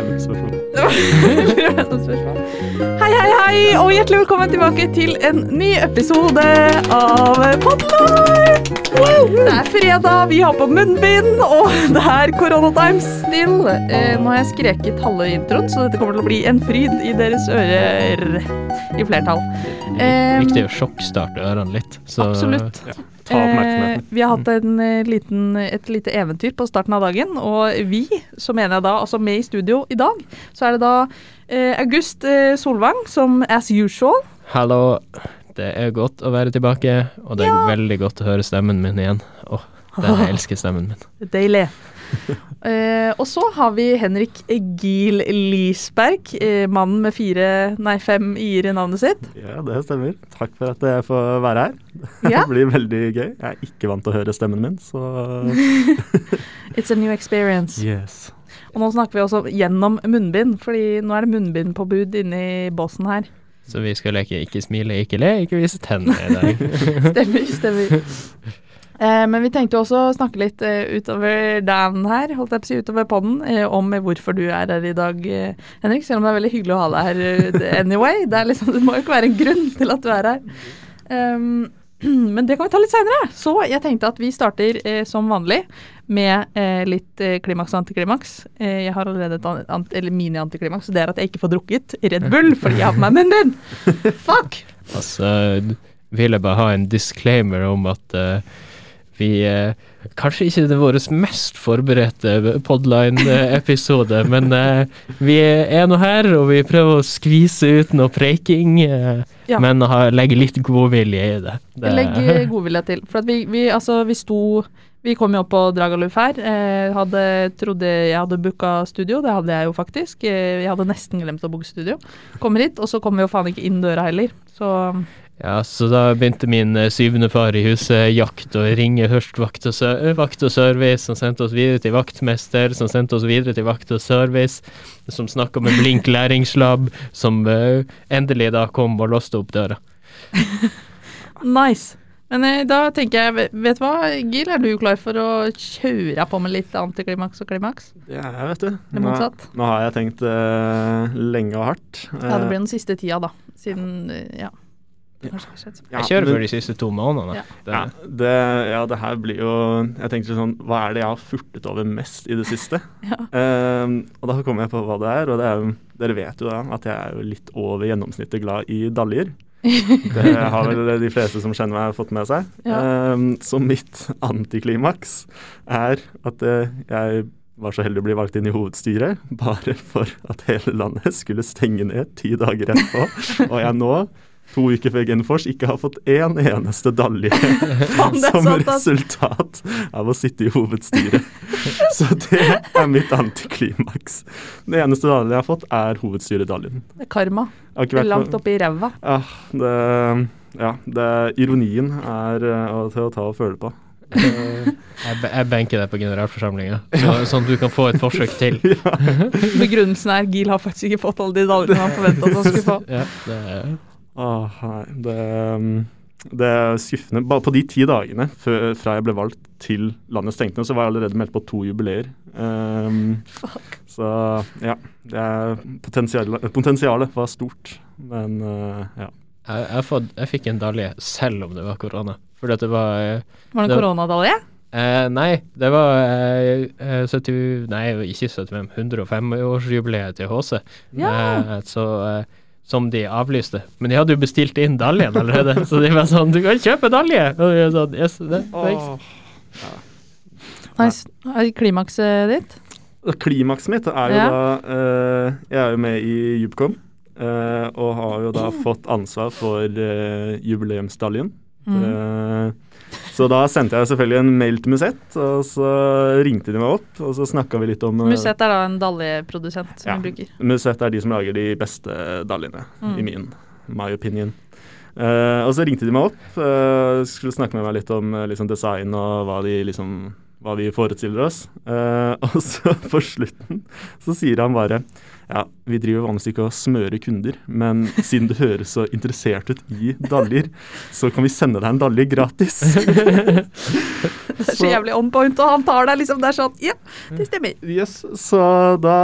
spørsmål. Hei, hei, hei, og hjertelig velkommen tilbake til en ny episode av Podlife! Det er fredag, vi har på munnbind, og det er koronatimes still. Eh, nå har jeg skreket halve introen, så dette kommer til å bli en fryd i deres ører i flertall. Eh, Viktig å sjokkstarte ørene litt. Så, Absolutt. Ja, ta oppmerksomheten. Eh, vi har hatt en, eh, liten, et lite eventyr på starten av dagen, og vi, så mener jeg da, altså med i studio i dag, så er det da eh, August eh, Solvang som as usual. Hallo. Det er godt å være tilbake, og det er veldig godt å høre stemmen min igjen. Åh, det jeg elsker stemmen min. Deilig. Eh, og så har vi Henrik Giel Lisberg, eh, mannen med fire, nei fem i-er i navnet sitt. Ja, det stemmer. Takk for at jeg får være her. Ja. Det blir veldig gøy. Jeg er ikke vant til å høre stemmen min, så It's a new experience. yes. Og nå snakker vi også gjennom munnbind, fordi nå er det munnbind på bud inne i båsen her. Så vi skal leke ikke smile, ikke le, ikke vise tennene i dag. Stemmer, stemmer. Eh, men vi tenkte også å snakke litt eh, utover dagen her, holdt jeg på å si, utover podden, eh, om hvorfor du er her i dag, Henrik. Selv om det er veldig hyggelig å ha deg her anyway. Det, er liksom, det må jo ikke være en grunn til at du er her. Um, men det kan vi ta litt seinere. Så jeg tenkte at vi starter eh, som vanlig med eh, litt eh, klimaks og antiklimaks. Eh, jeg har allerede et an- ant- mini-antiklimaks, og det er at jeg ikke får drukket Red Bull fordi jeg har på meg munnbind. Fuck! Altså, vil jeg bare ha en disclaimer om at eh, vi eh, Kanskje ikke det vår mest forberedte podline-episode, men eh, vi er nå her, og vi prøver å skvise ut noe preiking, eh, Ja. men ha, legge litt godvilje i det. det Legg godvilje til. For vi, vi, altså, vi sto Vi kom jo opp på Dragaluf her. Eh, hadde, trodde jeg hadde booka studio, det hadde jeg jo faktisk. Jeg hadde nesten glemt å booke studio. Kommer hit, og så kommer vi jo faen ikke inn døra heller. Så Ja, så da begynte min eh, syvende far i huset jakt og ringe først vakt og, sø vakt og service, som sendte oss videre til vaktmester, som sendte oss videre til vakt og service, som snakka med Blink læringslab, som uh, endelig da kom og låste opp døra. nice. Men eh, da tenker jeg, vet- du hva, Gil, er du klar for å kjøre på med litt antiklimaks og klimaks? Det er jeg, vet motsatt? Nå, nå har jeg tenkt uh, lenge og hardt. Ja, det blir den siste tida, da. Siden uh, Ja. Ja. Kanskje Jeg kjører men- for de siste to månedene. Ja. Det, ja, det, ja, det her blir jo Jeg tenkte sånn Hva er det jeg har furtet over mest i det siste? Ja. Ehm, og da kom jeg på hva det er, og det er Dere vet jo da at jeg er jo litt over gjennomsnittet glad i daljer. Det har vel de fleste som kjenner meg, fått med seg. Ja. Ehm, så mitt antiklimaks er at uh, jeg var så heldig å bli valgt inn i hovedstyret bare for at hele landet skulle stenge ned ti dager etterpå. Og jeg nå, to uker før Genfors, ikke har fått én eneste dalje som sant, resultat av å sitte i hovedstyret. Så det er mitt antiklimaks. Det eneste daljen jeg har fått, er hovedstyredaljen. Det er karma. Det er Langt oppi ræva. Ja, det, ja, det, ironien er eh, til å ta og føle på. Eh, jeg, jeg benker deg på generalforsamlinga, så, sånn at du kan få et forsøk til. Begrunnelsen er Gil har faktisk ikke fått alle de daljene han forventa at han skulle få. Ja, det er Åh, nei, det, um, det er skuffende. Bare på de ti dagene før, fra jeg ble valgt til landet stengte, så var jeg allerede meldt på to jubileer. Um, så ja, det er potensialet, potensialet var stort, men uh, ja. jeg, jeg, fått, jeg fikk en dalje selv om det var korona. Fordi at det var eh, Var det Det- koronadalje? Eh, nei, det var eh, eh, 70, Nei, ikke 75, 105-årsjubileet til HC. Ja. Eh, så eh, Som de avlyste. Men de hadde jo bestilt inn daljen allerede, så de var sånn Du kan kjøpe dalje! Og jeg sånn, yes, det. Nice. Er Klimakset ditt? Klimakset mitt er jo Ja. da uh, Jeg er jo med i Jubcom, Uh, og har jo da fått ansvar for uh, jubileumsdaljen. Mm. Så da sendte jeg selvfølgelig en mail til Musett, og så ringte de meg opp, og så snakka vi litt om eh, Musett er da en daljeprodusent som Ja. vi bruker. Musett er de som lager de beste daljene, Mm. i min my opinion. Uh, og så ringte de meg opp, uh, skulle snakke med meg litt om liksom design og hva de liksom hva vi forestiller oss. Uh, og så på slutten så sier han bare ja, vi driver vanligvis ikke og smører kunder, men siden du høres så interessert ut i daljer, så kan vi sende deg en dalje gratis. Det er så jævlig on point, og han tar deg liksom Det er sånn Ja, det stemmer. Yes, så da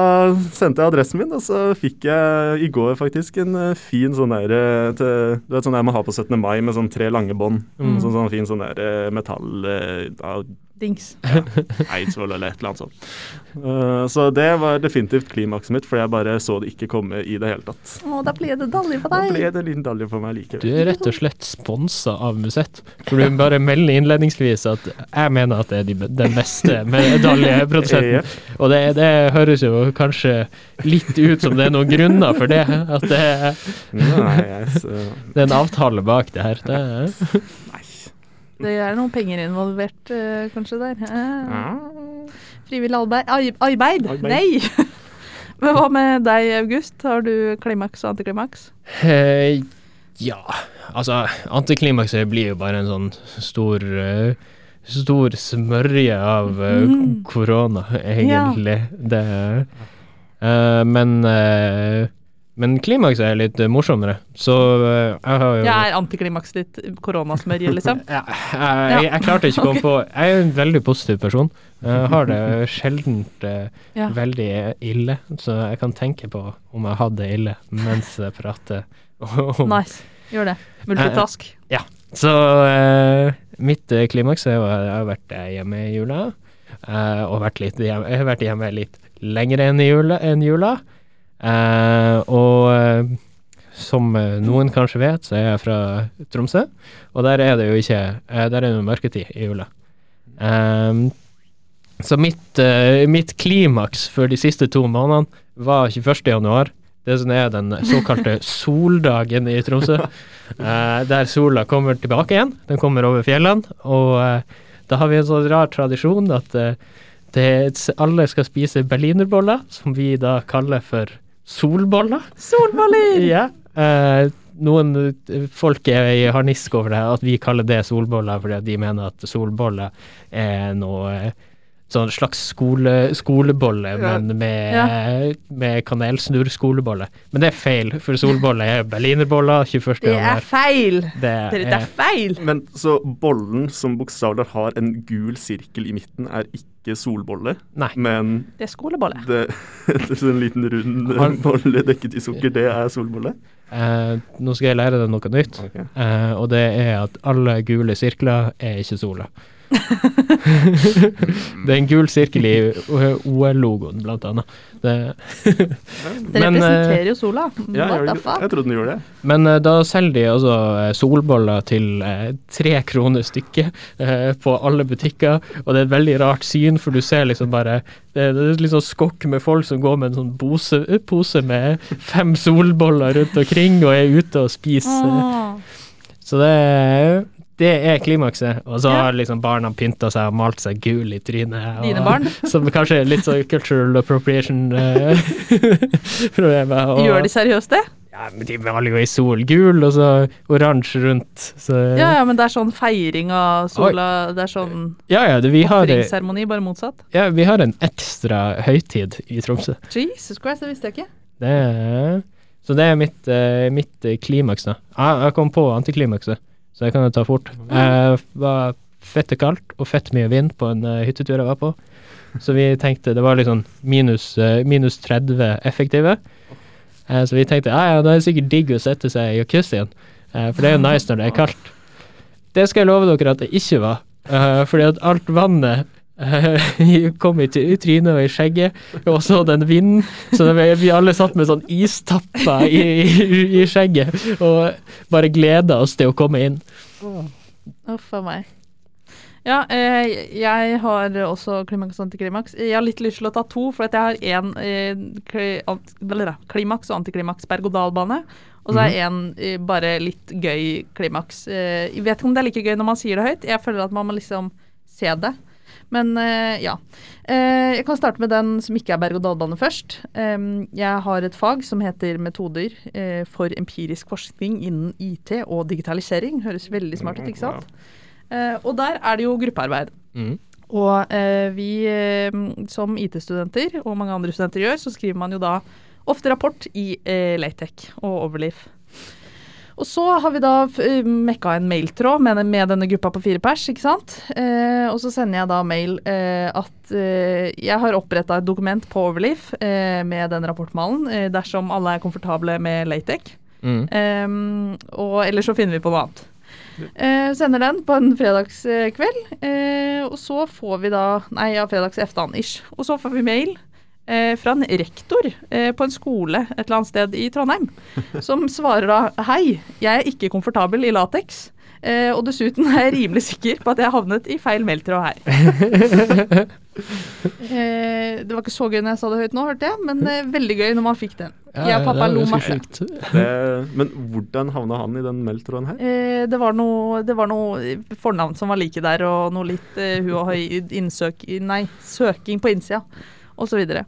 sendte jeg adressen min, og så fikk jeg i går faktisk en eh, fin sånn der eh, til, Du vet sånn der man har på 17. mai med sånn tre lange bånd. Mm. Sånn, sånn fin sånn der eh, metall ja, Dings. Eidsvoll eller et eller annet sånt. Uh, så det var definitivt klimakset mitt, for jeg bare så det ikke komme i det hele tatt. Å, da ble det dalje på deg. Da ble det en liten dalje på meg likevel. Du er rett og slett sponsa av Musett. For du bare melder innledningsvis at jeg mener at det er de, den beste medaljeprodusenten. Ja. Og det, det høres jo kanskje litt ut som det er noen grunner for det. At det, Nei, jeg, så, det er en avtale bak det her. Det er. Det er noen penger involvert, uh, kanskje, der. Uh, Ja. frivillig arbeid. Arbeid! Arbeid. Nei! Men hva med deg, August? Har du klimaks og antiklimaks? Eh, ja, altså Antiklimakset blir jo bare en sånn stor uh, Stor smørje av Mm. korona, egentlig. Det eh, Men eh, Men klimaks er litt eh, morsommere, så eh, jeg har jo Jeg er antiklimaks ditt koronasmørje, liksom. ja, jeg, jeg, jeg klarte ikke å komme på Jeg er en veldig positiv person. Jeg har det sjelden eh, Ja. veldig ille, så jeg kan tenke på om jeg hadde det ille mens jeg prater. om Nice. Gjør det. Multitask. ja. Så mitt klimaks er jo at jeg har vært hjemme i jula. og vært litt jeg har vært hjemme litt lenger enn i jula. Enn jula. Eh, og eh, som eh, noen kanskje vet, så er jeg fra Tromsø. Og der er det jo ikke Der er det jo mørketid i jula. Eh, så mitt, eh, mitt klimaks for de siste to månedene var 21. januar. Det som er den såkalte soldagen i Tromsø. Eh, der sola kommer tilbake igjen. Den kommer over fjellene. Og eh, da har vi en sånn rar tradisjon at det, alle skal spise berlinerboller, som vi da kaller for solboller. Solboller! Ja. Eh, noen eh, folk er i harnisk over det, at vi kaller det solboller fordi de mener at solboller er noe eh, sånn slags skole, skolebolle, Ja. men med, Ja. med kanelsnurr-skolebolle. Men det er feil, for solbolle er berlinerboller 21. Det er feil! Det er, det er feil! Men så bollen som bokstavelig har en gul sirkel i midten, er ikke solbolle, Nei. men Det er skolebolle. det, det er en liten rund Har- bolle dekket i sukker, det er solbolle? Eh, nå skal jeg lære deg noe nytt, okay. eh, og det er at alle gule sirkler er ikke sola. Det er en gul sirkel i OL-logoen, blant annet. Det, Det Men, eh, representerer jo sola. Ja, fuck? jeg trodde den gjorde det. Men eh, da selger de altså eh, solboller til tre kroner stykket på alle butikker, og det er et veldig rart syn, for du ser liksom bare Det, er sånn skokk med folk som går med en sånn pose, pose med fem solboller rundt omkring og er ute og spiser. Så det, er- det er klimakset. Og så har liksom barna pynta seg og malt seg gul i trynet. Dine barn? Som kanskje er litt sånn cultural appropriation-problemer. Gjør de seriøst det? Ja, men de maler jo i sol gul, og så oransje rundt. Så Ja, ja, men det er sånn feiring av sola. Det er sånn ja, ja, det, har, bare motsatt. ja, vi har en ekstra høytid i Tromsø. Jesus Christ, det visste jeg ikke. Det er, så det er mitt, eh, mitt eh, klimaks, da. Jeg, jeg kom på antiklimakset, så jeg kan jo ta fort. Det var fette kaldt og fett mye vind på en eh, hyttetur jeg var på. Så vi tenkte det var sånn minus, eh, minus 30 effektive. Eh, Så vi tenkte ja, ja, da er det sikkert digg å sette seg i jacuzzien, eh, for det er jo nice når det er kaldt. Det skal jeg love dere at det ikke var, Uh, fordi at alt vannet eh, kom i, i trynet og i skjegget, og så den vinden, så vi alle satt med sånn istapper i, i, i skjegget og bare gleda oss til å komme inn. Uff a meg. Ja, eh, jeg har også klimaks og antiklimaks. Jeg har litt lyst til å ta to, for jeg har én eh, kli- klimaks og antiklimaks berg-og-dal-bane. Og så er jeg en eh, bare litt gøy klimaks. Eh, jeg vet ikke om det er like gøy når man sier det høyt. Jeg føler at man må liksom se det. Men eh, ja. Eh, jeg kan starte med den som ikke er berg-og-dal-bane først. Jeg har et fag som heter Metoder eh, for empirisk forskning innen IT og digitalisering. Høres veldig smart ut, ikke sant? Eh, og der er det jo gruppearbeid. Mm. Og vi som IT-studenter, og mange andre studenter gjør, så skriver man jo da ofte rapport i eh, Latec og Overleaf. Og så har vi da uh, mekka en mailtråd med, med, denne gruppa på fire pers, ikke sant. Eh, og så sender jeg da mail eh, at eh, jeg har oppretta et dokument på Overleaf eh, med den rapportmalen, eh, dersom alle er komfortable med Latek. Mm. og ellers så finner vi på noe annet. sender den på en fredagskveld, og så får vi da Nei, ja, fredags eftan ish. Og så får vi mail eh, fra en rektor eh, på en skole et eller annet sted i Trondheim, som svarer da Hei, jeg er ikke komfortabel i lateks. Eh, og dessuten er jeg rimelig sikker på at jeg har havnet i feil meldtråd her. Eh, det var ikke så gøy når jeg sa det høyt nå, hørte jeg, men eh, veldig gøy når man fikk den. jeg og pappa lo masse. Det, men hvordan havna han i den meldtråden her? Eh, det, var noe, det var noe fornavn som var like der, og noe litt uh, hu og høy innsøk, nei, søking på innsida osv. Så,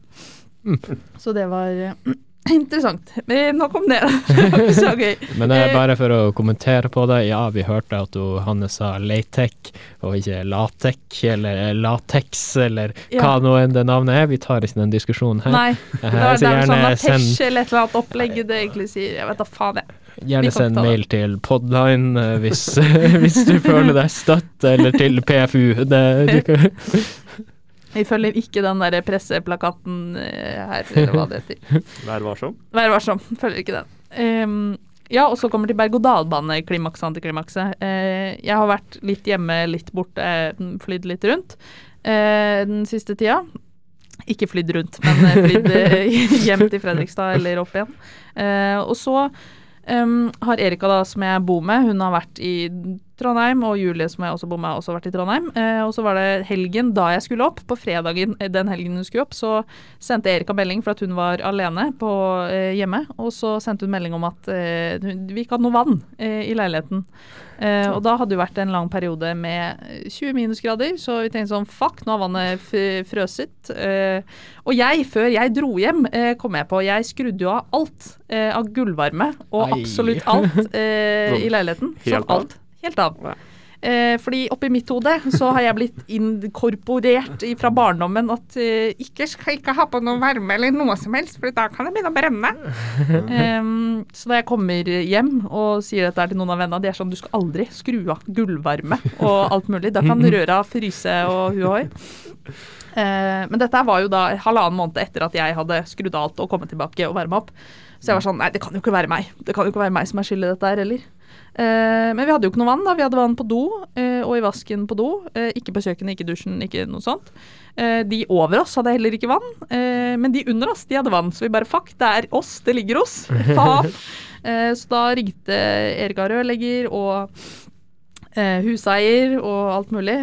mm. så det var uh, interessant. Men nok om det. så gøy. Men er bare for å kommentere på det. Ja, vi hørte at du, Hanne sa latex og ikke latex eller latex eller ja. hva nå enn det navnet er. Vi tar ikke den diskusjonen her. Nei, det er, det er sånn latex eller et eller annet opplegg det egentlig sier. Jeg vet da faen, jeg. Gjerne send mail til Podline hvis, hvis, du føler deg støtt, eller til PFU. Det, du kan vi følger ikke den der presseplakaten eh, her, eller hva det heter. Vær varsom? Vær varsom. Følger ikke den. Um, ja, og så kommer til berg-og-dal-bane-klimakset, antiklimakset. Uh, jeg har vært litt hjemme, litt borte, uh, flydd litt rundt uh, den siste tida. Ikke flydd rundt, men flydd hjem til Fredrikstad eller opp igjen. og så um, har Erika, da, som jeg bor med, hun har vært i Trondheim, og Julie, som jeg også bor med, har også vært i Trondheim. Eh, og så var det helgen da jeg skulle opp. På fredagen eh, den helgen hun skulle opp, så sendte Erika melding for at hun var alene på, eh, hjemme. Og så sendte hun melding om at eh, vi ikke hadde noe vann eh, i leiligheten. Eh, og da hadde det vært en lang periode med 20 minusgrader, så vi tenkte sånn fuck, nå har vannet frøset. og jeg, før jeg dro hjem, kom jeg på Jeg skrudde jo av alt av gulvvarme, og absolutt alt i leiligheten. Helt alt helt av. Eh, fordi oppi mitt hode så har jeg blitt inkorporert fra barndommen at eh, ikke skal ikke ha på noe varme eller noe som helst, for da kan det begynne å brenne. Eh, så da jeg kommer hjem og sier dette til noen av vennene, de er sånn du skal aldri skru av gulvvarme og alt mulig. Da kan røra fryse og huhoi. Uh, men dette var jo da halvannen måned etter at jeg hadde skrudd av alt og kommet tilbake og varma opp. Så jeg var sånn Nei, det kan jo ikke være meg. Det kan jo ikke være meg som er skyld i dette her heller. Eh, men vi hadde jo ikke noe vann. da, Vi hadde vann på do eh, og i vasken på do. Eh, ikke på kjøkkenet, ikke i dusjen, ikke noe sånt. De over oss hadde heller ikke vann, men de under oss de hadde vann. Så vi bare fuck, det er oss det ligger hos. Faen. Så da ringte Erika rørlegger og huseier og alt mulig.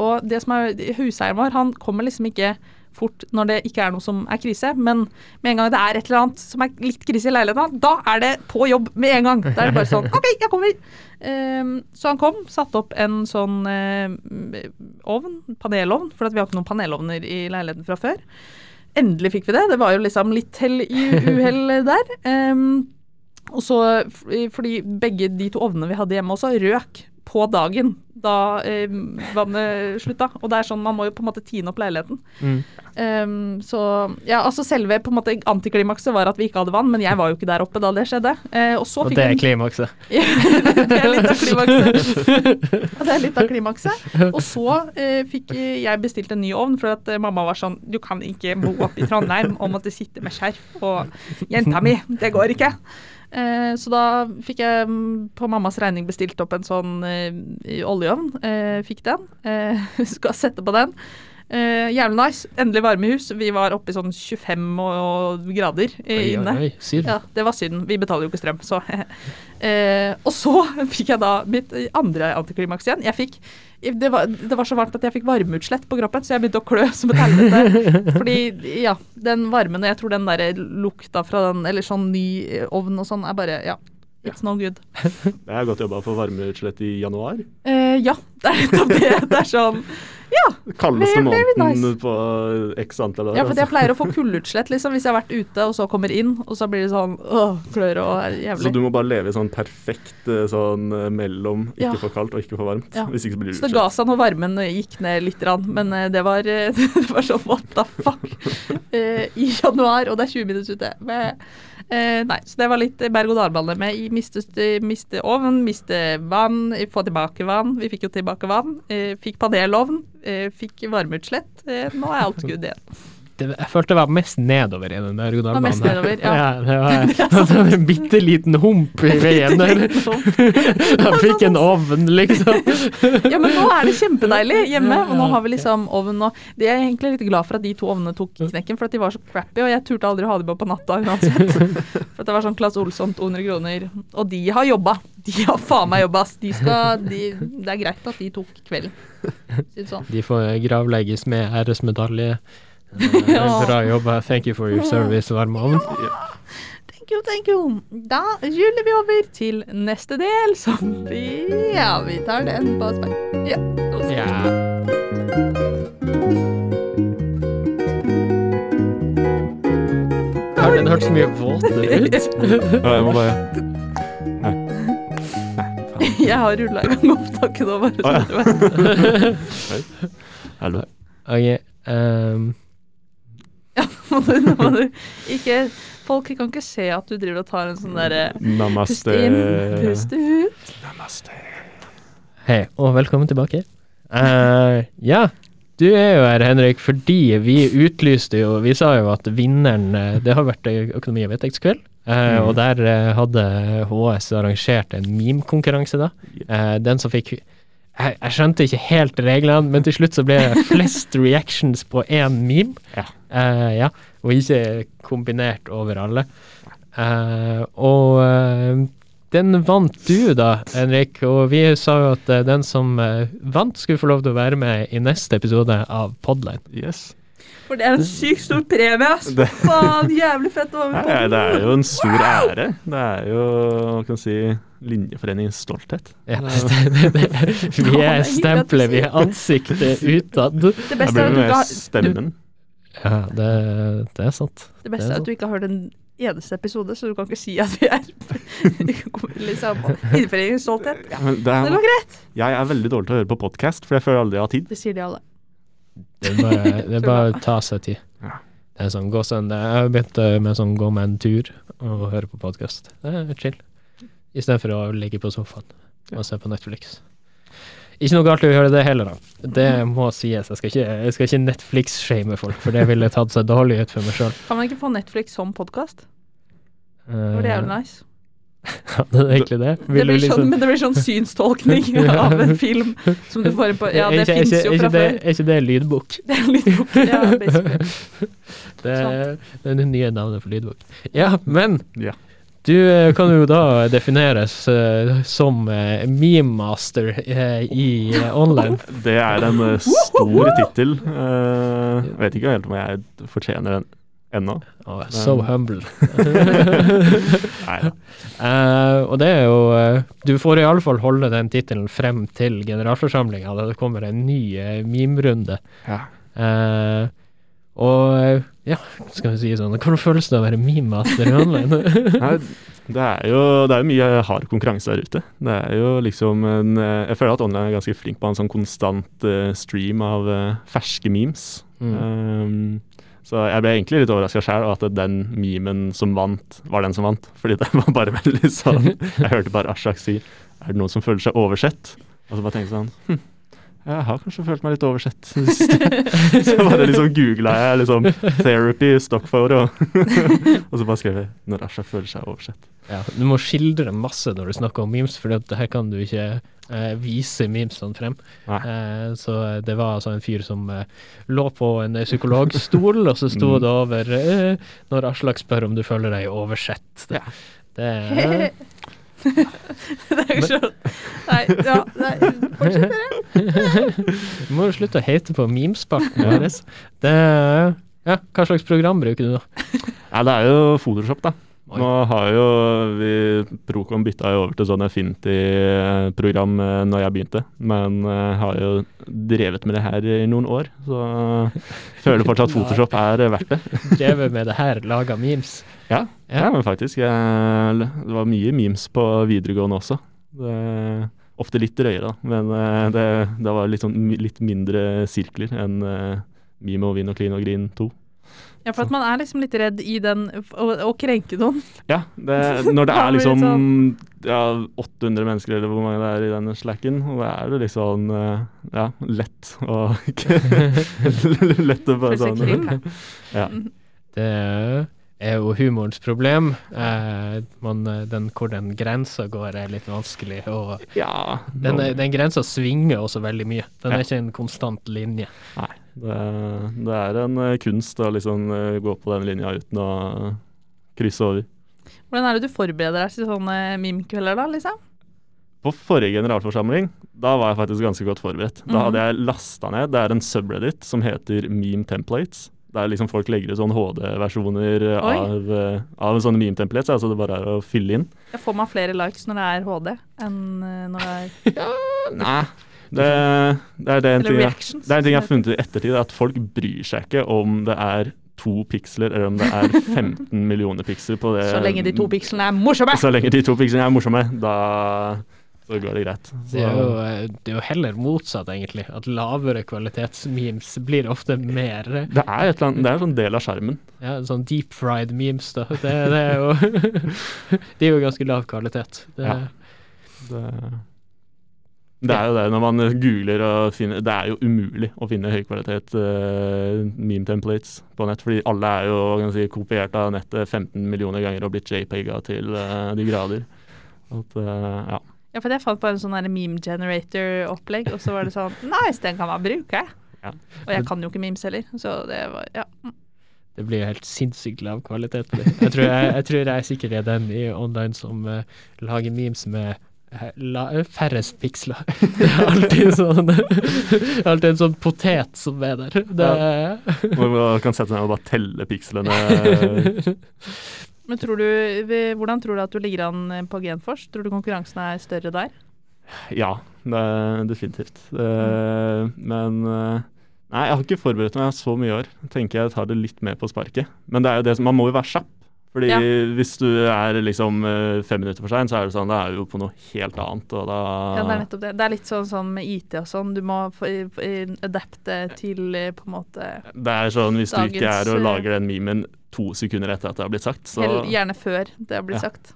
og det som er huseieren vår, han kommer liksom ikke fort når det ikke er noe som er krise. Men med en gang det er et eller annet som er litt krise i leiligheten, da er det på jobb med en gang. Da er det bare sånn OK, jeg kommer. Um, så han kom, satte opp en sånn uh, ovn, panelovn, for vi har ikke noen panelovner i leiligheten fra før. Endelig fikk vi det. Det var jo liksom litt hell i uhell der. Um, og så fordi begge de to ovnene vi hadde hjemme også, røk på dagen da eh, vannet slutta. Og det er sånn, man må jo på en måte tine opp leiligheten. Mm. Um, så ja, altså selve på en måte antiklimakset var at vi ikke hadde vann, men jeg var jo ikke der oppe da det skjedde. Uh, og, og det er klimakset? det er litt av klimakset. det er litt av klimakset. Og så uh, fikk jeg bestilt en ny ovn, for at uh, mamma var sånn Du kan ikke bo oppe i Trondheim og måtte sitte med skjerf og Jenta mi, det går ikke. Eh, så da fikk jeg mm, på mammas regning bestilt opp en sånn eh, oljeovn. Eh, fikk den. Eh, skal sette på den. Eh, jævlig nice. Endelig varme i hus. Vi var oppe i sånn 25 grader eh, inne. Oi, oi, ja, det var Syden. Vi betaler jo ikke strøm, så Og så fikk jeg da mitt andre antiklimaks igjen. Jeg fikk det var, det var, så varmt at jeg fikk varmeutslett på kroppen, så jeg begynte å klø som et helvete. Fordi, ja, den varmen og jeg tror den der lukta fra den, eller sånn ny ovn og sånn, er bare Ja. It's no good. Det er godt jobba for varmeutslett i januar. Eh, ja, det er nettopp det. Det er sånn ja. Kaldeste måneden nice. på x antall år. Ja, for jeg altså. pleier å få kuldeutslett liksom, hvis jeg har vært ute og så kommer inn, og så blir det sånn åh, klør og er Så du må bare leve i sånn perfekt eh, sånn eh, mellom ikke Ja. for kaldt og ikke for varmt. Ja. Hvis ikke så blir det utslett. Så det ga seg når varmen gikk ned litt, grann, men eh, det var, eh, det var sånn what the fuck eh, i januar, og det er 20 minutter ute. Men, eh, nei, så det var litt berg-og-dal-bane med miste, miste ovn, miste vann, få tilbake vann. Vi fikk jo tilbake vann. Eh, fikk panelovn, eh, fikk varmeutslett. Eh, nå er alt good igjen. Det, jeg følte det var mest nedover i den var mest nedover, ja. det var altså, en bitte liten hump i veien. Jeg fikk en ovn, liksom. Ja, men nå er det kjempedeilig hjemme, og nå har vi liksom ovn og Jeg er egentlig litt glad for at de to ovnene tok knekken, for at de var så crappy, og jeg turte aldri å ha dem på på natta uansett. For at det var sånn Claes Olsson 200 kroner, og de har jobba. De har faen meg jobba, ass. De skal de, Det er greit at de tok kvelden. Sånn. De får gravlegges med æresmedalje. Eh. Bra jobba. Thank you for your service, varmeovn. Thank you, thank you. Da gyller vi over til neste del, som vi Ja, vi tar den på spenn. Ja. Har den hørt så mye våtere ut? Ja, jeg må bare Jeg har rulla i gang opptaket nå, bare så du vet. Hallo. Ok. Ehm, må du, må du ikke Folk kan ikke se at du driver og tar en sånn derre Pust Namaste. inn, pust ut. Namaste. Hei, og velkommen tilbake. Uh, ja, du er jo her, Henrik, fordi vi utlyste jo Vi sa jo at vinneren eh, Det har vært Økonomi- og vedtektskveld, Uh, mm. og der uh, hadde HS arrangert en meme-konkurranse, da. Uh, den som fikk jeg, jeg skjønte ikke helt reglene, men til slutt så ble det flest reactions på én meme. Ja. Eh, ja, og ikke kombinert over alle. Uh, og uh, den vant du da, Henrik, og vi sa jo at den som vant, skulle få lov til å være med i neste episode av Podline. Yes. For det er en sykt stor premie, ass. Det- Faen, jævlig fett å være med på. det er jo en stor ære. Det er jo, hva kan man si, Linjeforeningens stolthet. Ja, Ja. det, det, det, vi er stempelet, vi er ansiktet utad. Det beste er at du har, stemmen. Ja, det, det er sant. det beste Det er er at du ikke har hørt en eneste episode, så du kan ikke si at vi er liksom innføringens stolthet. Ja, Men det det er, går greit. jeg er veldig dårlig til å høre på podkast, for jeg føler aldri jeg har tid. Det sier de alle. Det er bare, det er bare å ta seg tid. Ja. Det er sånn, gå sånn, jeg har begynt eh, med sånn gå med en tur og høre på podkast. Det er chill. I stedet for å ligge på sofaen og se på Netflix. Ikke noe galt i å gjøre det heller, da. Det må sies. Jeg skal ikke, jeg skal ikke Netflix-shame folk, for det ville tatt seg dårlig ut for meg sjøl. Kan man ikke få Netflix som podkast? Det var jævlig nice. Hadde det egentlig det? Det blir du sånn, men det blir sånn synstolkning av en film som du får på Ja, det Er er fins jo er fra ikke det, før. Er ikke det lydbok? Det er lydbok. Ja, basically. Det er, det er det nye navnet for lydbok. Ja, men Ja. Du eh, kan jo da defineres uh, som uh, meme-master uh, i eh, online. Det er en eh, stor tittel. Eh, jeg vet ikke helt om jeg fortjener den ennå. Oh, so humble. Nei da. Eh, og det er jo eh, Du får iallfall holde den tittelen frem til generalforsamlinga, da det kommer en ny uh, meme-runde. Ja. Eh, og eh, ja, skal vi si sånn Hvordan føles det å være meme-master online? Nei, det er jo det er jo mye hard konkurranse der ute. Det er jo liksom en eh, Jeg føler at online er ganske flink på en sånn konstant eh, stream av eh, ferske memes. Mm. Um, så jeg ble egentlig litt overraska sjøl at den memen som vant, var den som vant. Fordi det var bare veldig sånn Jeg hørte bare Ashak si Er det noen som føler seg oversett? Og så bare tenkte jeg sånn hm, jeg har kanskje følt meg litt oversett. i det siste. så bare liksom googla jeg liksom 'therapy stock photo'. og så bare skrev jeg 'når Asha føler seg oversett'. Ja, du må skildre masse når du snakker om memes, for her kan du ikke eh, vise memesene frem. Eh, så det var altså en fyr som eh, lå på en psykologstol, og så sto Mm. det over eh, når Aslak spør om du føler deg oversett. Det, det det er jo sånn Nei, ja, nei, fortsett dere. Du må jo slutte å hate på memesparten vår. Det er Ja, hva slags program bruker du da? Ja, det er jo Photoshop, da. Oi. Nå har jo vi Procon bytta jo over til sånn Affinity-program eh, når jeg begynte, men har jo drevet med det her i noen år, så føler fortsatt Photoshop er verdt det. Drevet med det her, laga memes. Ja, ja. men faktisk. Jeg, det var mye memes på videregående også. Det, ofte litt drøyere, da, men eh, det, det var litt, sånn, litt mindre sirkler enn uh, Mime og Vin og Clean og Green 2. Ja, for at man er liksom litt redd i den å, å krenke noen. Ja, det, når det er liksom sånn. ja, 800 mennesker eller hvor mange det er i den slacken, og da er det sånn eh, ja, lett å Lett å bare sånn. Ja. Det er jo humorens problem. Eh, man, den, hvor den grensa går, er litt vanskelig. Og ja den, den grensa svinger også veldig mye. Den Ja. er ikke en konstant linje. Nei. Det, det er en eh, kunst å liksom eh, gå på den linja uten å krysse over. Hvordan er det du forbereder deg til sånne mimkvelder, da, liksom? På forrige generalforsamling, da var jeg faktisk ganske godt forberedt. Da Mhm. hadde jeg lasta ned Det er en subreddit som heter Meme Templates. Der liksom folk legger ut sånn HD-versjoner av, eh, av sånne meme templates. Altså det bare er å fylle inn. Jeg får man flere likes når det er HD enn eh, når det er ja, Nei. Det, det, er det, en ting jeg, det er en ting jeg har funnet ut i ettertid, at folk bryr seg ikke om det er to piksler eller om det er 15 millioner piksler på det. Så lenge de to pikslene er morsomme! Så lenge de to pikslene er morsomme, da så går det greit. Så, Det er, jo, eh, det er jo heller motsatt, egentlig. At lavere kvalitetsmemes blir ofte mer eh, det er et annet, det er en sånn del av skjermen. ja, sånn deep fried memes, da. Det, det er jo De er jo ganske lav kvalitet. Det, Ja. Det, det er jo det når man googler og finner Det er jo umulig å finne høykvalitet uh, meme templates på nett, fordi alle er jo si, kopiert av nettet 15 millioner ganger og blitt JPEG-a til uh, de grader. At, uh, ja. Ja, for jeg fant på en sånn der meme generator-opplegg, og så var det sånn Nice, den kan man bruke! Ja. Og jeg kan jo ikke memes heller, så det var Ja. det blir jo helt sinnssykt lav kvalitet på det. Jeg tror jeg, jeg, tror jeg sikkert er den i online som uh, lager memes med eh, la, færrest piksler. Det er alltid sånn Alltid en sånn potet som er der. Det, ja. man kan sette seg ned og bare telle pikslene. Men tror du, hvordan tror du at du ligger an eh, på Genfors? Tror du konkurransen er større der? Ja, det definitivt. Mm. men eh, Nei, jeg har ikke forberedt meg så mye i år. Tenker jeg tar det litt mer på sparket. Men det er jo det som, man må jo være kjapp. Fordi Ja. hvis du er liksom eh, fem minutter for sein, så er det sånn, da er du jo på noe helt annet, og da Ja, det er nettopp det. Det er litt sånn som med IT og sånn. Du må adapte til eh, på en måte Det er sånn hvis du ikke er og eh, lager den memen to sekunder etter at det har blitt sagt, så hell, Gjerne før det har blitt Ja. sagt.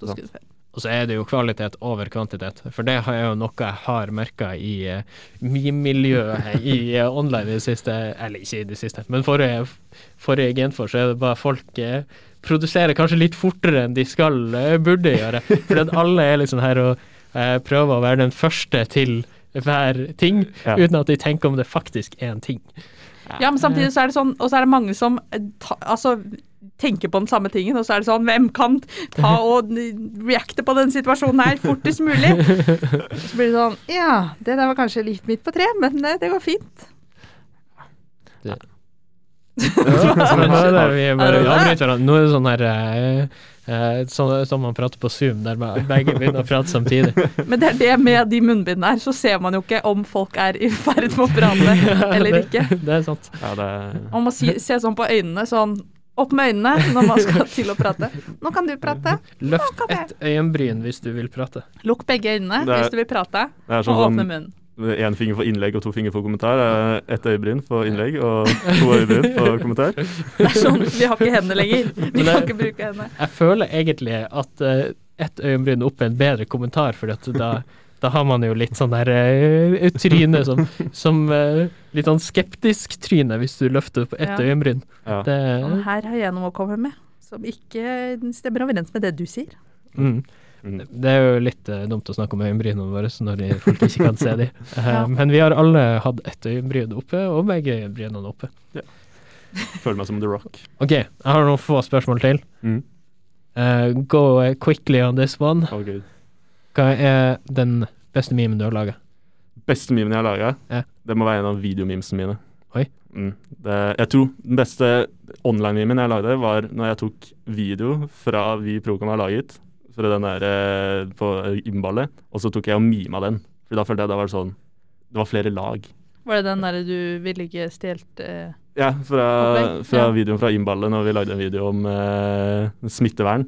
To sekunder før. Og så er det jo kvalitet over kvantitet, for det er jo noe jeg har merka i uh, meme-miljøet i uh, online i det siste, eller ikke i det siste, men forrige, forrige Genfor så er det bare folk uh, produserer kanskje litt fortere enn de skal, eh, burde gjøre. For alle er liksom her og eh, prøver å være den første til hver ting, Ja. uten at de tenker om det faktisk er en ting. Ja, men samtidig så er det sånn, og så er det mange som eh, ta, altså, tenker på den samme tingen, og så er det sånn Hvem kan ta og reacte på den situasjonen her fortest mulig? Så blir det sånn Ja, det der var kanskje litt midt på tre, men eh, det går fint. Men nå er det, vi bare det det? avbryter. Nå er det sånn her eh, eh, sånn som man prater på Zoom, der begge begynner å prate samtidig. Men det er det med de munnbindene her, så ser man jo ikke om folk er i ferd med å prate eller ikke. Det, det er sant. ja, det Man må si, se sånn på øynene, sånn opp med øynene når man skal til å prate. Nå kan du prate. Løft et ett øyenbryn hvis du vil prate. Lukk begge øynene er- hvis du vil prate, og sånn åpne sånn munnen. Én finger for innlegg og to finger for kommentar. Ett øyebryn for innlegg og to øyebryn for kommentar. Det er sånn, Vi har ikke hendene lenger. Vi kan ikke bruke hendene. Jeg føler egentlig at uh, ett øyenbryn opp er en bedre kommentar, for da, da har man jo litt sånn der uh, tryne som, som uh, Litt sånn skeptisk tryne hvis du løfter på ett Ja. øyenbryn. Ja. Det, her har jeg noe å komme med som ikke stemmer overens med det du sier. mm. Mm. Det er jo litt uh, dumt å snakke om øyenbrynene våre når de- folk ikke kan se dem. Ja. Men vi har alle hatt ett øyenbryn oppe, og begge øyenbrynene oppe. Føler meg som The Rock. OK, jeg har noen få spørsmål til. Mm. Uh, go eh, quickly on this one. Oh, good. Hva er den beste memen du har laga? Beste memen jeg har laga, Ja. det må være en av videomemesene mine. Oi. Mm. Det, jeg tror den beste online-memen jeg lagde, var når jeg tok video fra vi Procom har laget, fra den der eh, på innballet, og så tok jeg og mima den. For da følte jeg det var sånn Det var flere lag. Var det den derre du ville ikke stjelt eh, Ja, fra, fra ja. videoen fra innballet når vi lagde en video om eh, smittevern.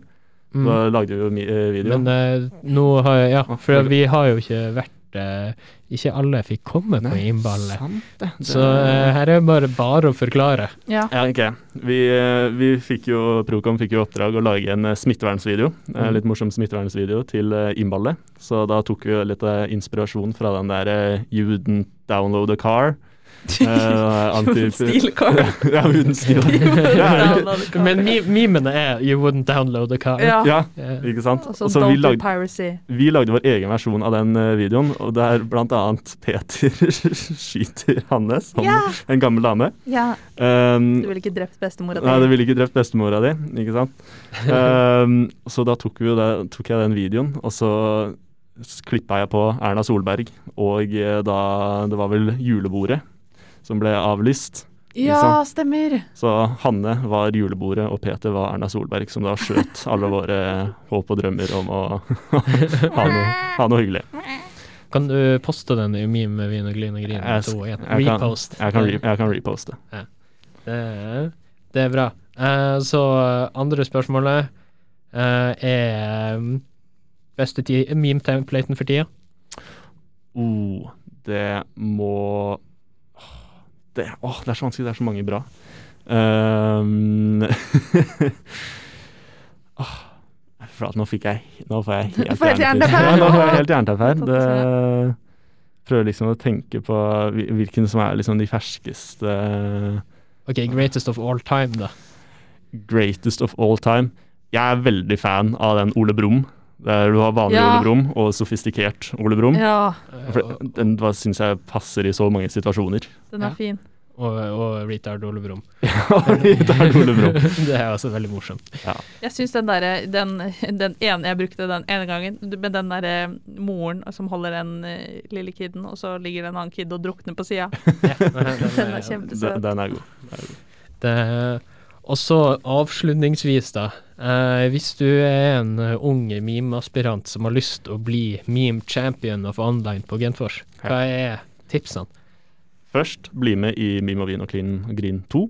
Mm. Da lagde vi jo eh, video. Men eh, nå har jeg Ja, for vi har jo ikke vært eh, Ikke alle fikk komme på Nei, innballet. Det. det. Så eh, her er det bare bare å forklare. Ja. Ja, ok. Vi, eh, vi fikk jo, Procom fikk jo oppdrag å lage en eh, smittevernsvideo, eh, Mm. litt morsom smittevernsvideo til innballet. Så da tok vi litt inspirasjon fra den der You wouldn't download a car. Eh, anti- Stilkar. ja, uten stil. Men memene er 'You wouldn't download a car'. Ja. ja, ikke sant? Altså, Og vi don't do lagde, piracy. vi lagde vår egen versjon av den eh, videoen, og der blant annet Peter skyter Hannes som Ja. en gammel dame. Ja. Um, Du ville ikke drept bestemora di? Nei, du ville ikke drept bestemora di, ikke sant. Um, så da tok, vi det, tok jeg den videoen, og så klippa jeg på Erna Solberg, og eh, da Det var vel julebordet som ble avlyst. Ja, stemmer. Så Hanne var julebordet, og Peter var Erna Solberg, som da skjøt alle våre håp og drømmer om å ha, noe, ha noe hyggelig. Kan du poste den i meme, vin og glin og grin? Jeg jeg, jeg kan- Repost. Jeg kan, re, jeg kan reposte. Det, er- det er bra. Uh, så eh, andre spørsmålet uh, er um, beste meme-templaten for tida? Oh, det må det, åh, det er så vanskelig, det er så mange bra. Um, åh, for nå fikk jeg Nå får jeg helt jernteppe. Ja, nå får jeg helt jernteppe her. Prøver liksom å tenke på hvilken som er liksom de ferskeste OK, greatest of all time, da. greatest of all time. Jeg er veldig fan av den Ole Brumm. Der du har vanlig Ja. Ole Brumm og sofistikert Ole Brumm. Ja, den syns jeg passer i så mange situasjoner. den er Ja. fin. Og, og retard Ole Brumm. ja, retard Ole Brumm. det er også veldig morsomt. Jeg syns den derre den, den ene jeg brukte den ene gangen, med den derre moren som holder den eh, lille kiden, og så ligger det en annen kid og drukner på sida. Ja, den, Den er kjempesøt. Den, den er god. Det, og så avslutningsvis, da. Eh, hvis du er en eh, ung meme-aspirant som har lyst til å bli meme champion of online på Genfors, hva er tipsene? Først, bli med i Meme og Vin og Clean Green 2.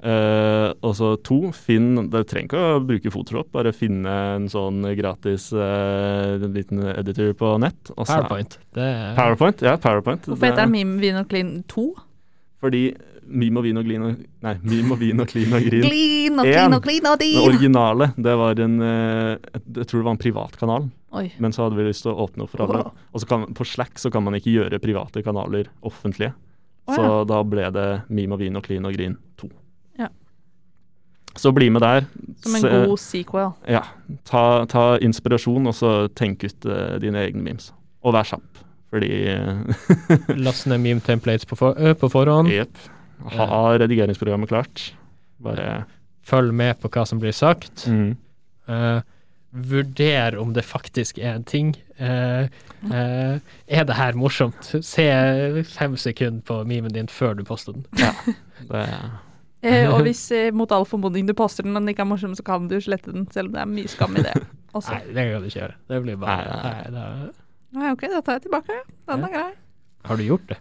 Eh, og så to, finn Du trenger ikke å bruke Photoshop, bare finne en sånn gratis eh, liten editor på nett. Også, PowerPoint. Det er, PowerPoint, ja. PowerPoint. Hvorfor heter det Meme Vin og Clean 2? Fordi Mim og Vin og Glin og Nei, Mim og Vin og klin og grin. Glin og klin og klin og Den Det originale, det var en eh, Jeg tror det var en privat kanal, Oi. men så hadde vi lyst til å åpne opp for alle. Wow. Og så kan, på Slack så kan man ikke gjøre private kanaler offentlige. Å, Så da ble det Mim og Vin og klin og grin 2. Ja. Så bli med der. Som en god sequel. Ja. Ta, ta inspirasjon, og så tenk ut uh, dine egne memes. Og vær kjapp, fordi Last ned meme templates på, for, ø, på forhånd. Jepp. Ha redigeringsprogrammet klart. Bare Følg med på hva som blir sagt. mm. Uh, vurder om det faktisk er en ting. Uh, uh, er det her morsomt? Se fem sekunder på memen din før du poster den. det, Eh, og hvis eh, mot all formodning du poster den og den ikke er morsom, så kan du slette den, selv om det er mye skam i det. Også. Nei, det kan du ikke gjøre. Det blir bare Nei, nei, nei, Nei, ok, da tar jeg tilbake. Den er grei. Har du gjort det?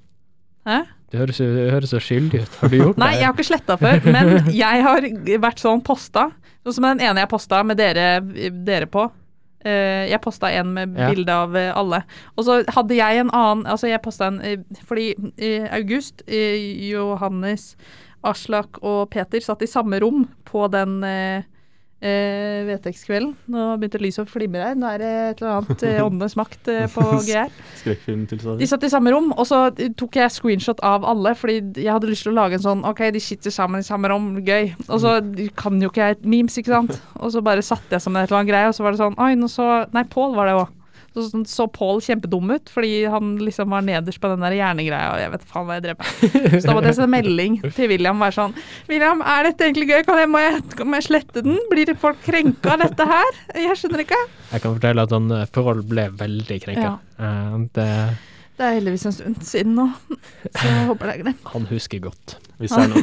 Hæ? Du høres, høres så skyldig ut. Har du gjort det? Nei, jeg har ikke sletta før, men jeg har vært sånn posta. Sånn som den ene jeg posta med dere, dere på. Eh, jeg posta en med Ja. bilde av eh, alle. Og så hadde jeg en annen Altså, jeg posta en eh, fordi i august Johannes, Aslak og Peter satt i samme rom på den eh, vedtektskvelden. Nå begynte lyset å flimre her. Nå er det et eller annet eh, åndenes makt eh, på GR. De satt i samme rom, og så tok jeg screenshot av alle, fordi jeg hadde lyst til å lage en sånn OK, de sitter sammen i samme rom, gøy. Og så kan jo ikke jeg memes, ikke sant. Og så bare satte jeg sammen et eller annet greie, og så var det sånn Oi, nå så Nei, Pål var det òg. Så sånn, så Paul kjempedum ut, fordi han liksom var nederst på den der hjernegreia, og jeg vet faen hva jeg drev med. Så da måtte jeg sende melding til William være sånn William, er dette egentlig gøy? Kan jeg, må, jeg, må jeg slette den? Blir folk krenka av dette her? Jeg skjønner ikke. Jeg kan fortelle at han eh, Pål ble veldig krenka. Ja. Uh, det, Det er heldigvis en stund siden nå, så jeg håper det er glemt. Han husker godt. Hvis det er noe,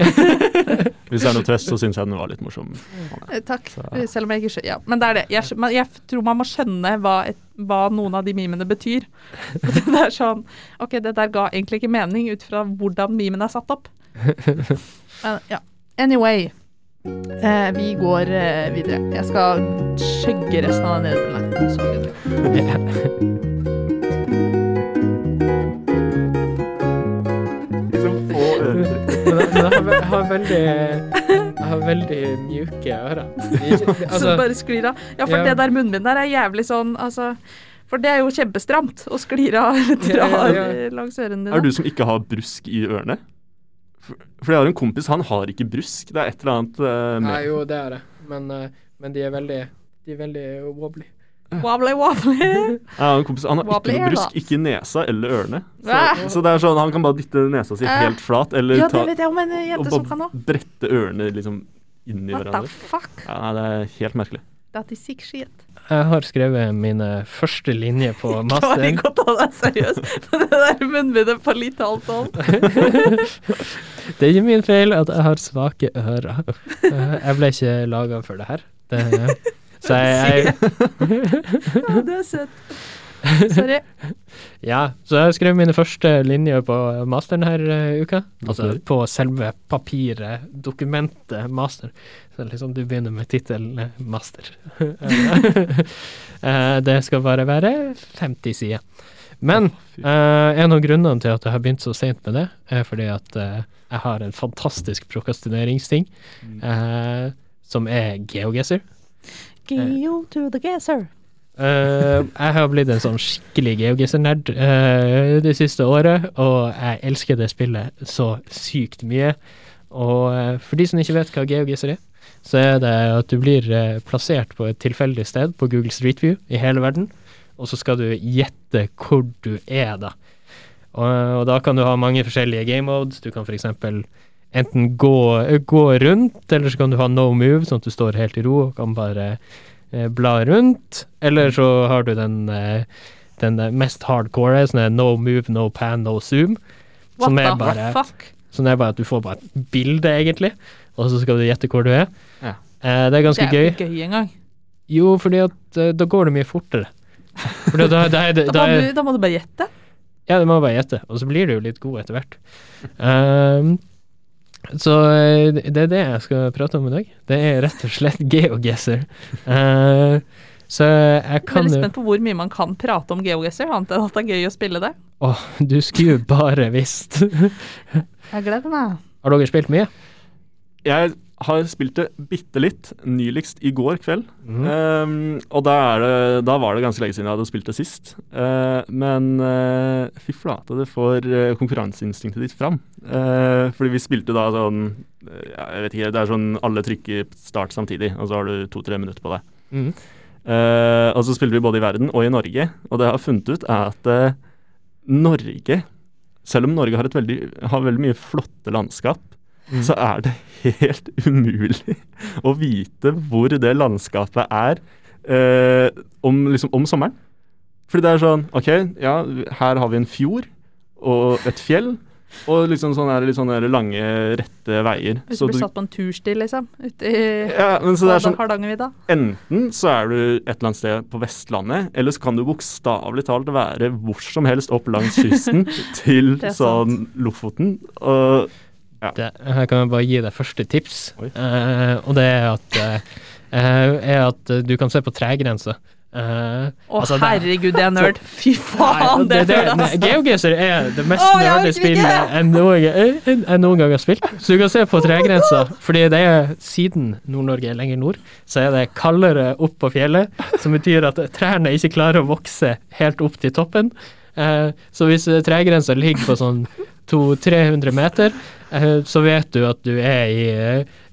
hvis det er noe tvest, så syns jeg den var litt morsom. Eh, Takk. Så- Selv om jeg ikke skjønner Ja, men det er det. Jeg, jeg tror man må skjønne hva, et, hva noen av de mimene betyr. Det er sånn OK, det der ga egentlig ikke mening ut fra hvordan mimen er satt opp. Men, ja. Anyway. Eh, vi går eh, videre. Jeg skal skjøgge resten av den nedbøllen. Men jeg, men jeg, har, jeg har veldig Jeg har veldig mjuke ører. Altså, så du bare sklir av. Ja, for Ja. det der munnbindet der er jævlig sånn, altså For det er jo kjempestramt og sklir av eller Ja, ja, ja. langs ørene dine. Er du som ikke har brusk i ørene? For, for jeg har en kompis, han har ikke brusk. Det er et eller annet eh, Nei, jo, det er det. Men, uh, men de er veldig De er veldig wobbly. Wobbly, wobbly. Jeg har en kompis, Han har ikke noe brusk, da. ikke i nesa eller ørene. Så, så det er sånn, han kan bare dytte nesa si Eh. helt flat, eller Ja, det ta, vet jeg om en og jente som kan bare brette ørene liksom inn i What the fuck? Ja, nei, det er helt merkelig. That is sick shit. Jeg har skrevet mine første linjer på Klarer masteren. ikke å ta deg seriøst med det der munnbindet på litt halvt hånd. Det er ikke min feil at jeg har svake ører. Eh, Jeg ble ikke laga for det her. Det, så jeg, jeg Å, du er søt. Sorry. Ja, så jeg har skrevet mine første linjer på masteren her uh, uka. Altså på selve papiret, dokumentet master. Så liksom du begynner med tittelen eh, master. uh, det skal bare være 50 sider. Men eh, en av grunnene til at jeg har begynt så sent med det, er fordi at jeg har en fantastisk prokastineringsting, Mm. eh, som er GeoGuessr. Geo to the gasser. Uh, jeg har blitt en sånn skikkelig GeoGuessr-nerd uh, det siste året, og jeg elsker det spillet så sykt mye. Og uh, for de som ikke vet hva GeoGuessr er, så er det at du blir eh, plassert på et tilfeldig sted på Google Street View i hele verden, og så skal du gjette hvor du er, da. Og, og da kan du ha mange forskjellige game modes. Du kan f.eks. enten gå, gå rundt, eller så kan du ha no move, sånn at du står helt i ro og kan bare eh, bla rundt. Eller så har du den, eh, den eh, mest hardcore, sånn er no move, no pan, no zoom. What Som er the bare- fuck? Sånn er bare at du får bare et bilde, egentlig, og så skal du gjette hvor du er. Ja. Eh, det er Det ganske er gøy. jo ikke gøy engang. Jo, fordi at eh, da går det mye fortere. Da, da, er det- Da, da, må er, du, da må du bare gjette. Ja, du må bare gjette, og så blir du jo litt god etter hvert. Ehm, så eh, det er det jeg skal prate om i dag. Det er rett og slett GeoGuessr. Uh, så jeg kan Veldig spent på hvor mye man kan prate om GeoGuessr, annet enn at det er gøy å spille det. Åh, du skulle bare visst. Jeg gleder meg. Har dere spilt mye? Jeg har spilt det bitte litt, nyligst i går kveld. Mm. Um, og da, er det, da var det ganske lenge siden jeg hadde spilt det sist. Uh, men uh, fy flate, det får uh, konkurranseinstinktet ditt fram. Uh, fordi vi spilte da sånn ja, Jeg vet ikke, det er sånn alle trykker start samtidig, og så har du to-tre minutter på deg. Mm. Og så spilte vi både i verden og i Norge, og det jeg har funnet ut, er at Norge Selv om Norge har, et veldig, har veldig mye flotte landskap, Mhm. så er det helt umulig å vite hvor det landskapet er eh, om, liksom, om sommeren. Fordi det er sånn OK, ja, her har vi en fjord og et fjell. Og liksom sånne, her- litt sånne lange, rette veier. Hvis Så du blir du- satt på en tursti, liksom, ute i ja, men så det er sånn Hardangervidda. Enten så er du et eller annet sted på Vestlandet, eller så kan du bokstavelig talt være hvor som helst opp langs kysten til sånn Lofoten. Og Det, her kan jeg bare gi deg første tips, eh, og det er at, eh, eh, er at du kan se på tregrensa. uh, Å, altså, herregud, det er nerd. Fy faen, det det, det, er ass. GeoGuessr er det mest oh, nerde spillet jeg noen, jeg, jeg noen gang har spilt. Så du kan se på tregrensa, fordi det er siden Nord-Norge er lenger nord, så er det kaldere opp på fjellet, som betyr at trærne ikke klarer å vokse helt opp til toppen. Uh, så hvis tregrensa ligger på sånn 200-300 meter, eh, så vet du at du er i,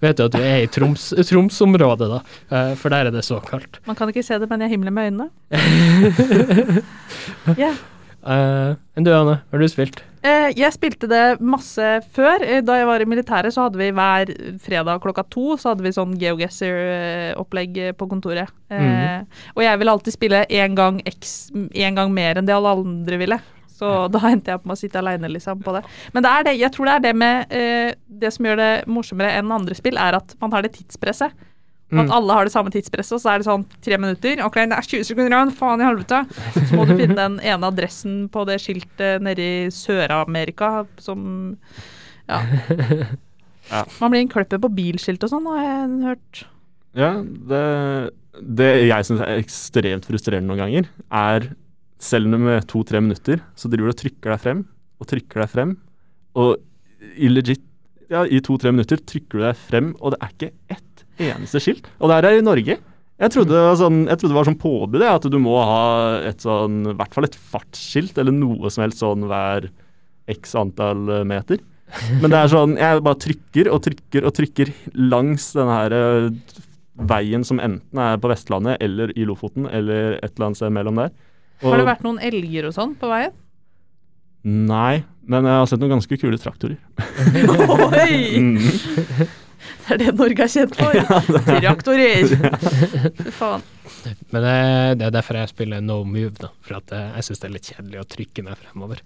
vet du du er i Troms, Tromsområdet, da. Eh, for der er det så kaldt. Man kan ikke se det, men jeg himler med øynene. yeah. Uh, Enn du, Anne, har du spilt? Uh, jeg spilte det masse før. Da jeg var i militæret, så hadde vi hver fredag klokka to så hadde vi sånn GeoGuessr-opplegg på kontoret. Uh, mm. Og jeg ville alltid spille én gang, en gang mer enn det alle andre ville. Så da endte jeg opp med å sitte aleine liksom, på det. Men det er det, jeg tror det er det med eh, Det som gjør det morsommere enn andre spill, er at man har det tidspresset. At Mm. alle har det samme tidspresset, og så er det sånn tre minutter. Ok, det er 20 sekunder igjen, faen i helvete. Så må du finne den ene adressen på det skiltet nede i Sør-Amerika som Ja. Ja. Man blir en kløpper på bilskilt og sånn, har jeg hørt. Ja, det, det jeg syns er ekstremt frustrerende noen ganger, er selv om med to-tre minutter, så driver du og trykker deg frem og trykker deg frem, og i legit ja, i to-tre minutter trykker du deg frem, og det er ikke ett eneste skilt. Og det her er i Norge. Jeg trodde, sånn, jeg trodde det var sånn påbud, at du må ha et sånn, i hvert fall et fartsskilt, eller noe som helst sånn hver x antall eh, meter. Men det er sånn, jeg bare trykker og trykker og trykker langs denne her eh, veien som enten er på Vestlandet eller i Lofoten eller et eller annet sted mellom der. Har det vært noen elger og sånn på veien? Nei, men jeg har sett noen ganske kule traktorer. Oi! Mm. Det er det Norge er kjent for. Traktorer. Fy faen. Men det, det er derfor jeg spiller no move, da. For at eh, jeg syns det er litt kjedelig å trykke meg fremover.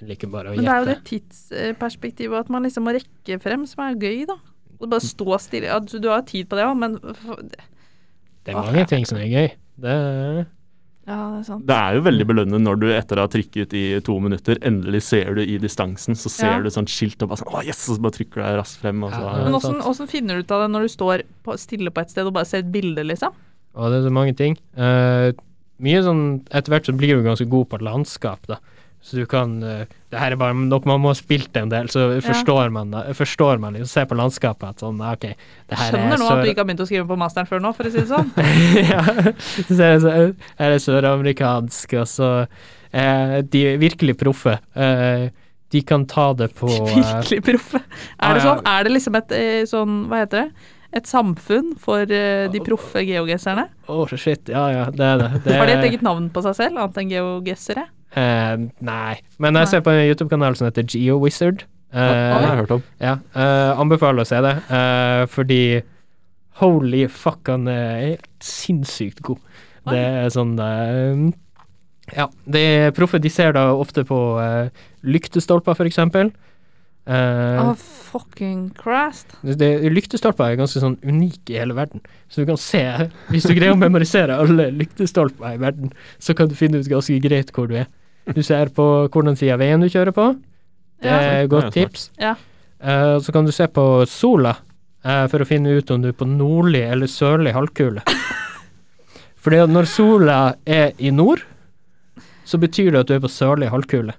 Jeg liker bare å Men det er jo det tidsperspektivet, at man liksom må rekke frem, som er gøy, da. Og bare stå stille. Du har tid på det òg, men Det er mange ting som er gøy. Det er Ja, det er sant. Det er jo veldig belønnende når du etter å ha trykket i to minutter, endelig ser du i distansen, så ser Ja. du et sånt skilt og bare sånn Å, yes! Og så bare trykker du deg raskt frem, og så Ja, Men Ja, sant. finner du ut av det når du står på, stille på et sted og bare ser et bilde, liksom? Og det er så mange ting. Eh, mye sånn Etter hvert så blir du ganske god på landskap, da. Så du kan eh, Det her er bare noe man må ha spilt en del, så forstår man det. Forstår man liksom, ser på landskapet at sånn OK, det her Skjønner er nå at du ikke har begynt å skrive på masteren før nå, for å si det sånn. ja. Så er det så, er søramerikansk, og så eh, De virkelig proffe. Eh, de kan ta det på eh, Virkelig proffe. Er det ja. sånn, er det liksom et eh, sånn, hva heter det? Et samfunn for uh, de proffe geogesserne? Å, shit. Ja, ja, det er det. det Har de et er- eget navn på seg selv, annet enn geogessere? Eh, nei. Men jeg ser på en YouTube-kanal som heter GeoWizard. Ja, det har Eh, jeg hørt om. ja, uh, anbefaler å se det, uh, fordi holy fuck, han er helt sinnssykt god. Oi. Det er sånn Ja, de proffe de ser da ofte på lyktestolper, for eksempel. Oh Å, fucking Christ. det, det- lyktestolper er ganske sånn unike i hele verden. Så du kan se Hvis du greier å memorisere alle lyktestolper i verden, så kan du finne ut ganske greit hvor du er. Du ser på hvordan sida av veien du kjører på. Det er et Ja, godt tips. Ja. Uh, så kan du se på sola uh, for å finne ut om du er på nordlig eller sørlig halvkule. Fordi at når sola er i nord, så betyr det at du er på sørlig halvkule.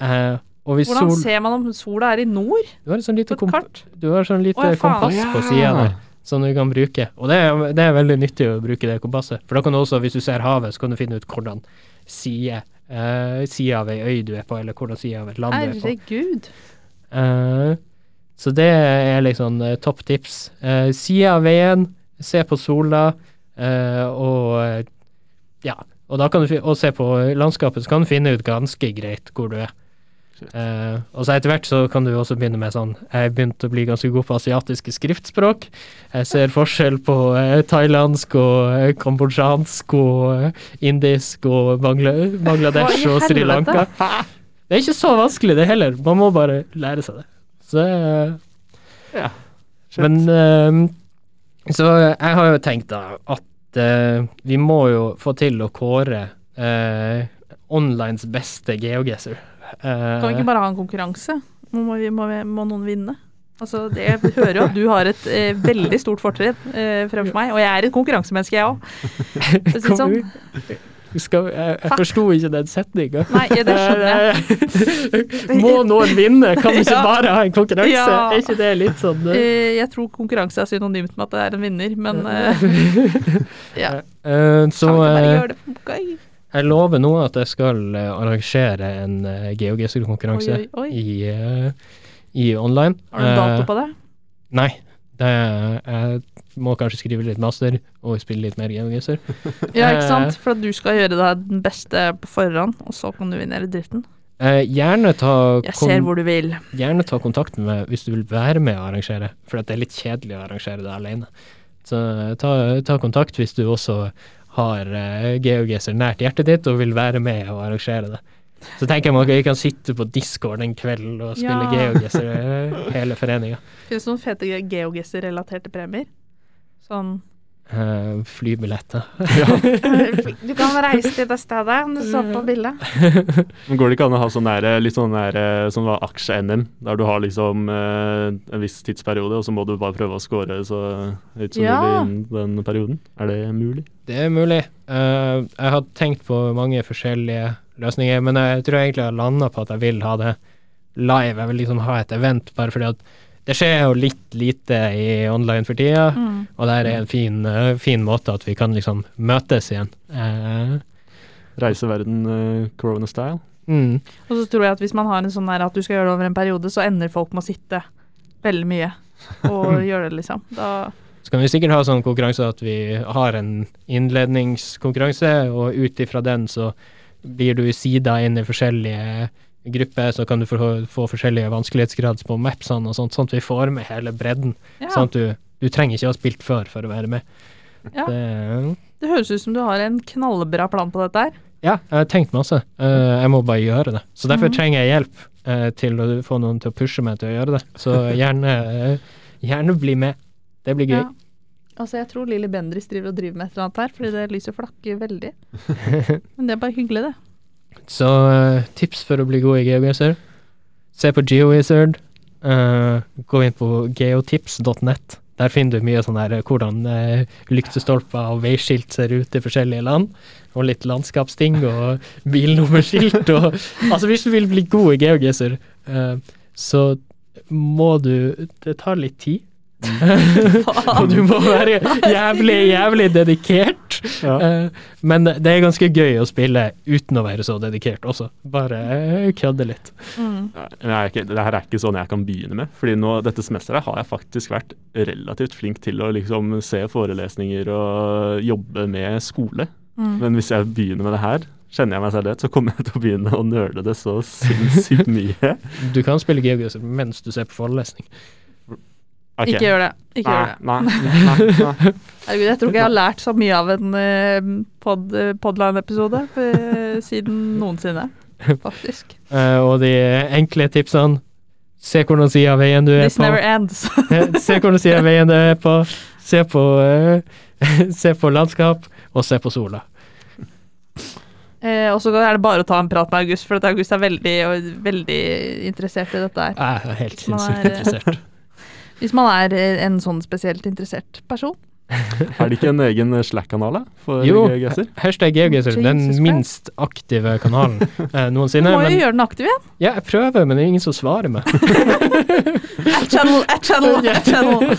Uh, og hvis Hvordan sol ser man om sola er i nord Du har et sånn lite, komp du har sånn lite Å, ja, kompass på sida der som du kan bruke. Og det er, det er veldig nyttig å bruke det kompasset. For da kan du også, hvis du ser havet, så kan du finne ut hvordan side, eh, side av ei øy du er på, eller hvordan side av et land du er på. Herregud. Eh, så det er liksom uh, topp tips. Uh, side av veien, se på sola, eh, og eh, ja. Og da kan du og se på landskapet, så kan du finne ut ganske greit hvor du er. Eh, og så etter hvert så kan du også begynne med sånn Jeg har begynt å bli ganske god på asiatiske skriftspråk. Jeg ser forskjell på eh, thailandsk og eh, kambodsjansk og eh, indisk og Bangla Bangladesh og Sri? Lanka. Det er ikke så vanskelig det heller, man må bare lære seg det. Så eh, Ja. Shit. Men eh, Så jeg har jo tenkt da at vi må jo få til å kåre eh, onlines beste geogesser. Eh, Kan vi ikke bare ha en konkurranse? Må, må, må, må noen vinne? Altså, det, jeg hører jo at du har et eh, veldig stort fortrinn eh, fremfor meg, og jeg er et konkurransemenneske, jeg òg. Sånn. Skal, jeg jeg forsto ikke den setninga. Nei, det skjønner jeg. Må noen vinne? Kan vi ikke bare ha en konkurranse? Ja. Er ikke det litt sånn eh, Eh, jeg tror konkurranse er synonymt med at det er en vinner, men uh, ja. Uh, Så kan vi bare eh, gjøre det på gøy? Jeg lover nå at jeg skal eh, arrangere en oi, oi. i, eh, i online. Har du en dato Eh, på det? Nei. Det, jeg må kanskje skrive litt master og spille litt mer geogesser. Ja, ikke eh, sant? For at du skal gjøre deg den beste på forhånd, og så kan du vinne hele dritten. Eh, gjerne, ta Jeg ser hvor du vil. gjerne ta kontakt med meg hvis du vil være med å arrangere, for at det er litt kjedelig å arrangere det alene. Så eh, ta, ta kontakt hvis du også har uh, geogeser nært hjertet ditt og vil være med og arrangere det. Så tenker jeg man vi kan sitte på Discord en kveld og spille Ja. GeoGuessr eh, hele foreninga. Finnes det noen fete geogesser-relaterte premier? Sånn Uh, flybilletter. Du kan reise til det stedet, du så på bildet. Men Går det ikke an å ha sånn der, litt sånn der, eh, som var aksje-NM, der du har liksom uh, en viss tidsperiode, og så må du bare prøve å score så høyt som Ja. mulig innen den perioden? Er det mulig? Det er mulig. Uh, jeg har tenkt på mange forskjellige løsninger, men jeg tror egentlig jeg har landa på at jeg vil ha det live. Jeg vil liksom ha et event, bare fordi at det skjer jo litt lite i online for tida, Mm. og det er en fin, eh, fin måte at vi kan liksom møtes igjen. Eh, Reise verden uh, corona-style? mm. Og så tror jeg at hvis man har en sånn der at du skal gjøre det over en periode, så ender folk med å sitte veldig mye og gjøre det, liksom. Da Så kan vi sikkert ha sånn konkurranse at vi har en innledningskonkurranse, og ut ifra den så blir du sida inn i forskjellige grupper, så kan du få, få forskjellige vanskelighetsgrad på mapsene og sånt, sånn at vi får med hele bredden. Ja. Sånn at du, du trenger ikke å ha spilt før for å være med. Ja. Det, Det høres ut som du har en knallbra plan på dette her. ja, jeg har tenkt masse. Uh, jeg må bare gjøre det. Så derfor mm. trenger jeg hjelp uh, til å få noen til å pushe meg til å gjøre det. Så gjerne, uh, gjerne bli med. Det blir gøy. Ja. Altså, jeg tror Lilly Bendriss driver og driver med et eller annet her, fordi det lyset flakker veldig. Men det er bare hyggelig, det. Så uh, tips for å bli god i GeoGuessr. Se på GeoWizard. Uh, gå inn på geotips.net. Der finner du mye sånn her eh, hvordan uh, lyktestolper og veiskilt ser ut i forskjellige land. Og litt landskapsting og bilnummerskilt og Altså, hvis du vil bli god i GeoGuessr, eh, så må du Det tar litt tid. og du må være jævlig, jævlig dedikert. Ja. Eh, men det er ganske gøy å spille uten å være så dedikert også. Bare eh, kødde litt. Mm. Ikke, det her er ikke sånn jeg kan begynne med. fordi nå, dette semesteret har jeg faktisk vært relativt flink til å liksom se forelesninger og jobbe med skole. Mm. Men hvis jeg begynner med det her, kjenner jeg meg selv rett, så kommer jeg til å begynne å nøle det så sinnssykt mye. Du kan spille GeoGuessr mens du ser på forelesning. Ok. Ikke gjør det. Ikke gjør det. Nei, nei, nei, nei. Herregud, jeg tror ikke jeg har lært så mye av en uh, pod, Podline-episode eh, siden noensinne, faktisk. Uh, og de enkle tipsene Se hvordan sida av veien du er This på. never ends. Eh, se hvordan sida av veien du er på. Se på, uh, se på landskap, og se på sola. Eh, og så er det bare å ta en prat med August, for August er veldig, veldig interessert i dette her. Jeg er helt sinnssykt er- interessert. Hvis man er eh, en sånn spesielt interessert person. Er det ikke en egen Slack-kanal for Jo, GeoGuessr? hashtag geogesser. Den minst aktive kanalen eh, Du må jo Men gjøre den aktiv igjen. ja, jeg prøver, men det er ingen som svarer meg. At channel, at channel, at channel.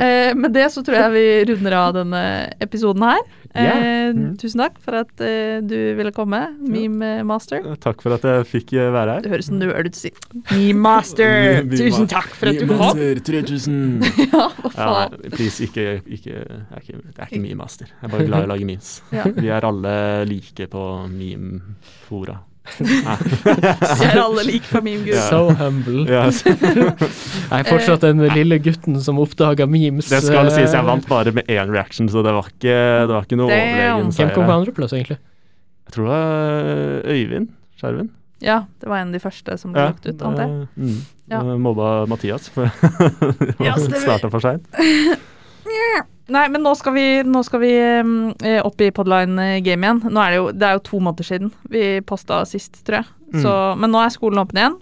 Eh, med det så tror jeg vi runder av denne episoden her. Eh, Ja. Mm. Tusen takk for at eh, du ville komme, Meme Master. Takk for at jeg fikk eh, være her. Det høres nerd ut å si. Meme Master! Tusen takk for at du kom. 3000! Ja, hva faen. Ja, ikke, ikke, er ikke Det er ikke meme-master. Jeg er bare glad i å lage memes. Ja. Vi er alle like på meme-fora. Vi er alle like på meme gud. Ja. So humble. Yes. Jeg er fortsatt den lille gutten som oppdaga memes. det skal det sies, jeg eh, vant bare med én reaction, så det var ikke, det var ikke noe overlegen Hvem kom på andreplass, egentlig? Jeg tror det var Øyvind Skjerven. Ja, det var en av de første som ble lagt ut, antar jeg. eh, mm. Ja. Eh, Mobba Mathias for Ja, å starte for seint. Nei, men nå skal vi, nå skal vi eh, opp i Podline-game igjen. Nå er det, jo, det er jo to måneder siden vi posta sist, tror jeg. Mm. Så, men nå er skolen åpen igjen.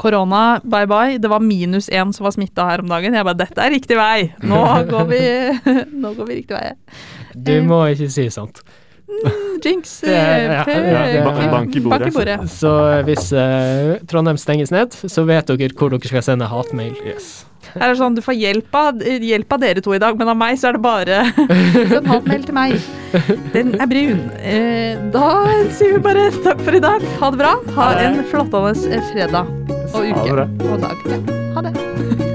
Korona, bye bye. Det var minus én som var smitta her om dagen. Jeg bare Dette er riktig vei! Nå går vi, nå går vi riktig vei. Du må ikke si sånt. Mm, Jinx. Ja, ja, eh, ja, ja. eh, Bank i bordet. Bordet. Så eh, hvis uh, Trondheim stenges ned, så vet dere hvor dere skal sende hatmail. Yes. Er det sånn, Du får hjelp av, hjelp av dere to i dag, men av meg så er det bare Send hatmail til meg. Den er brun. Eh, da sier vi bare takk for i dag. Ha det bra. Ha en flottende fredag og uke og dag. Ha det.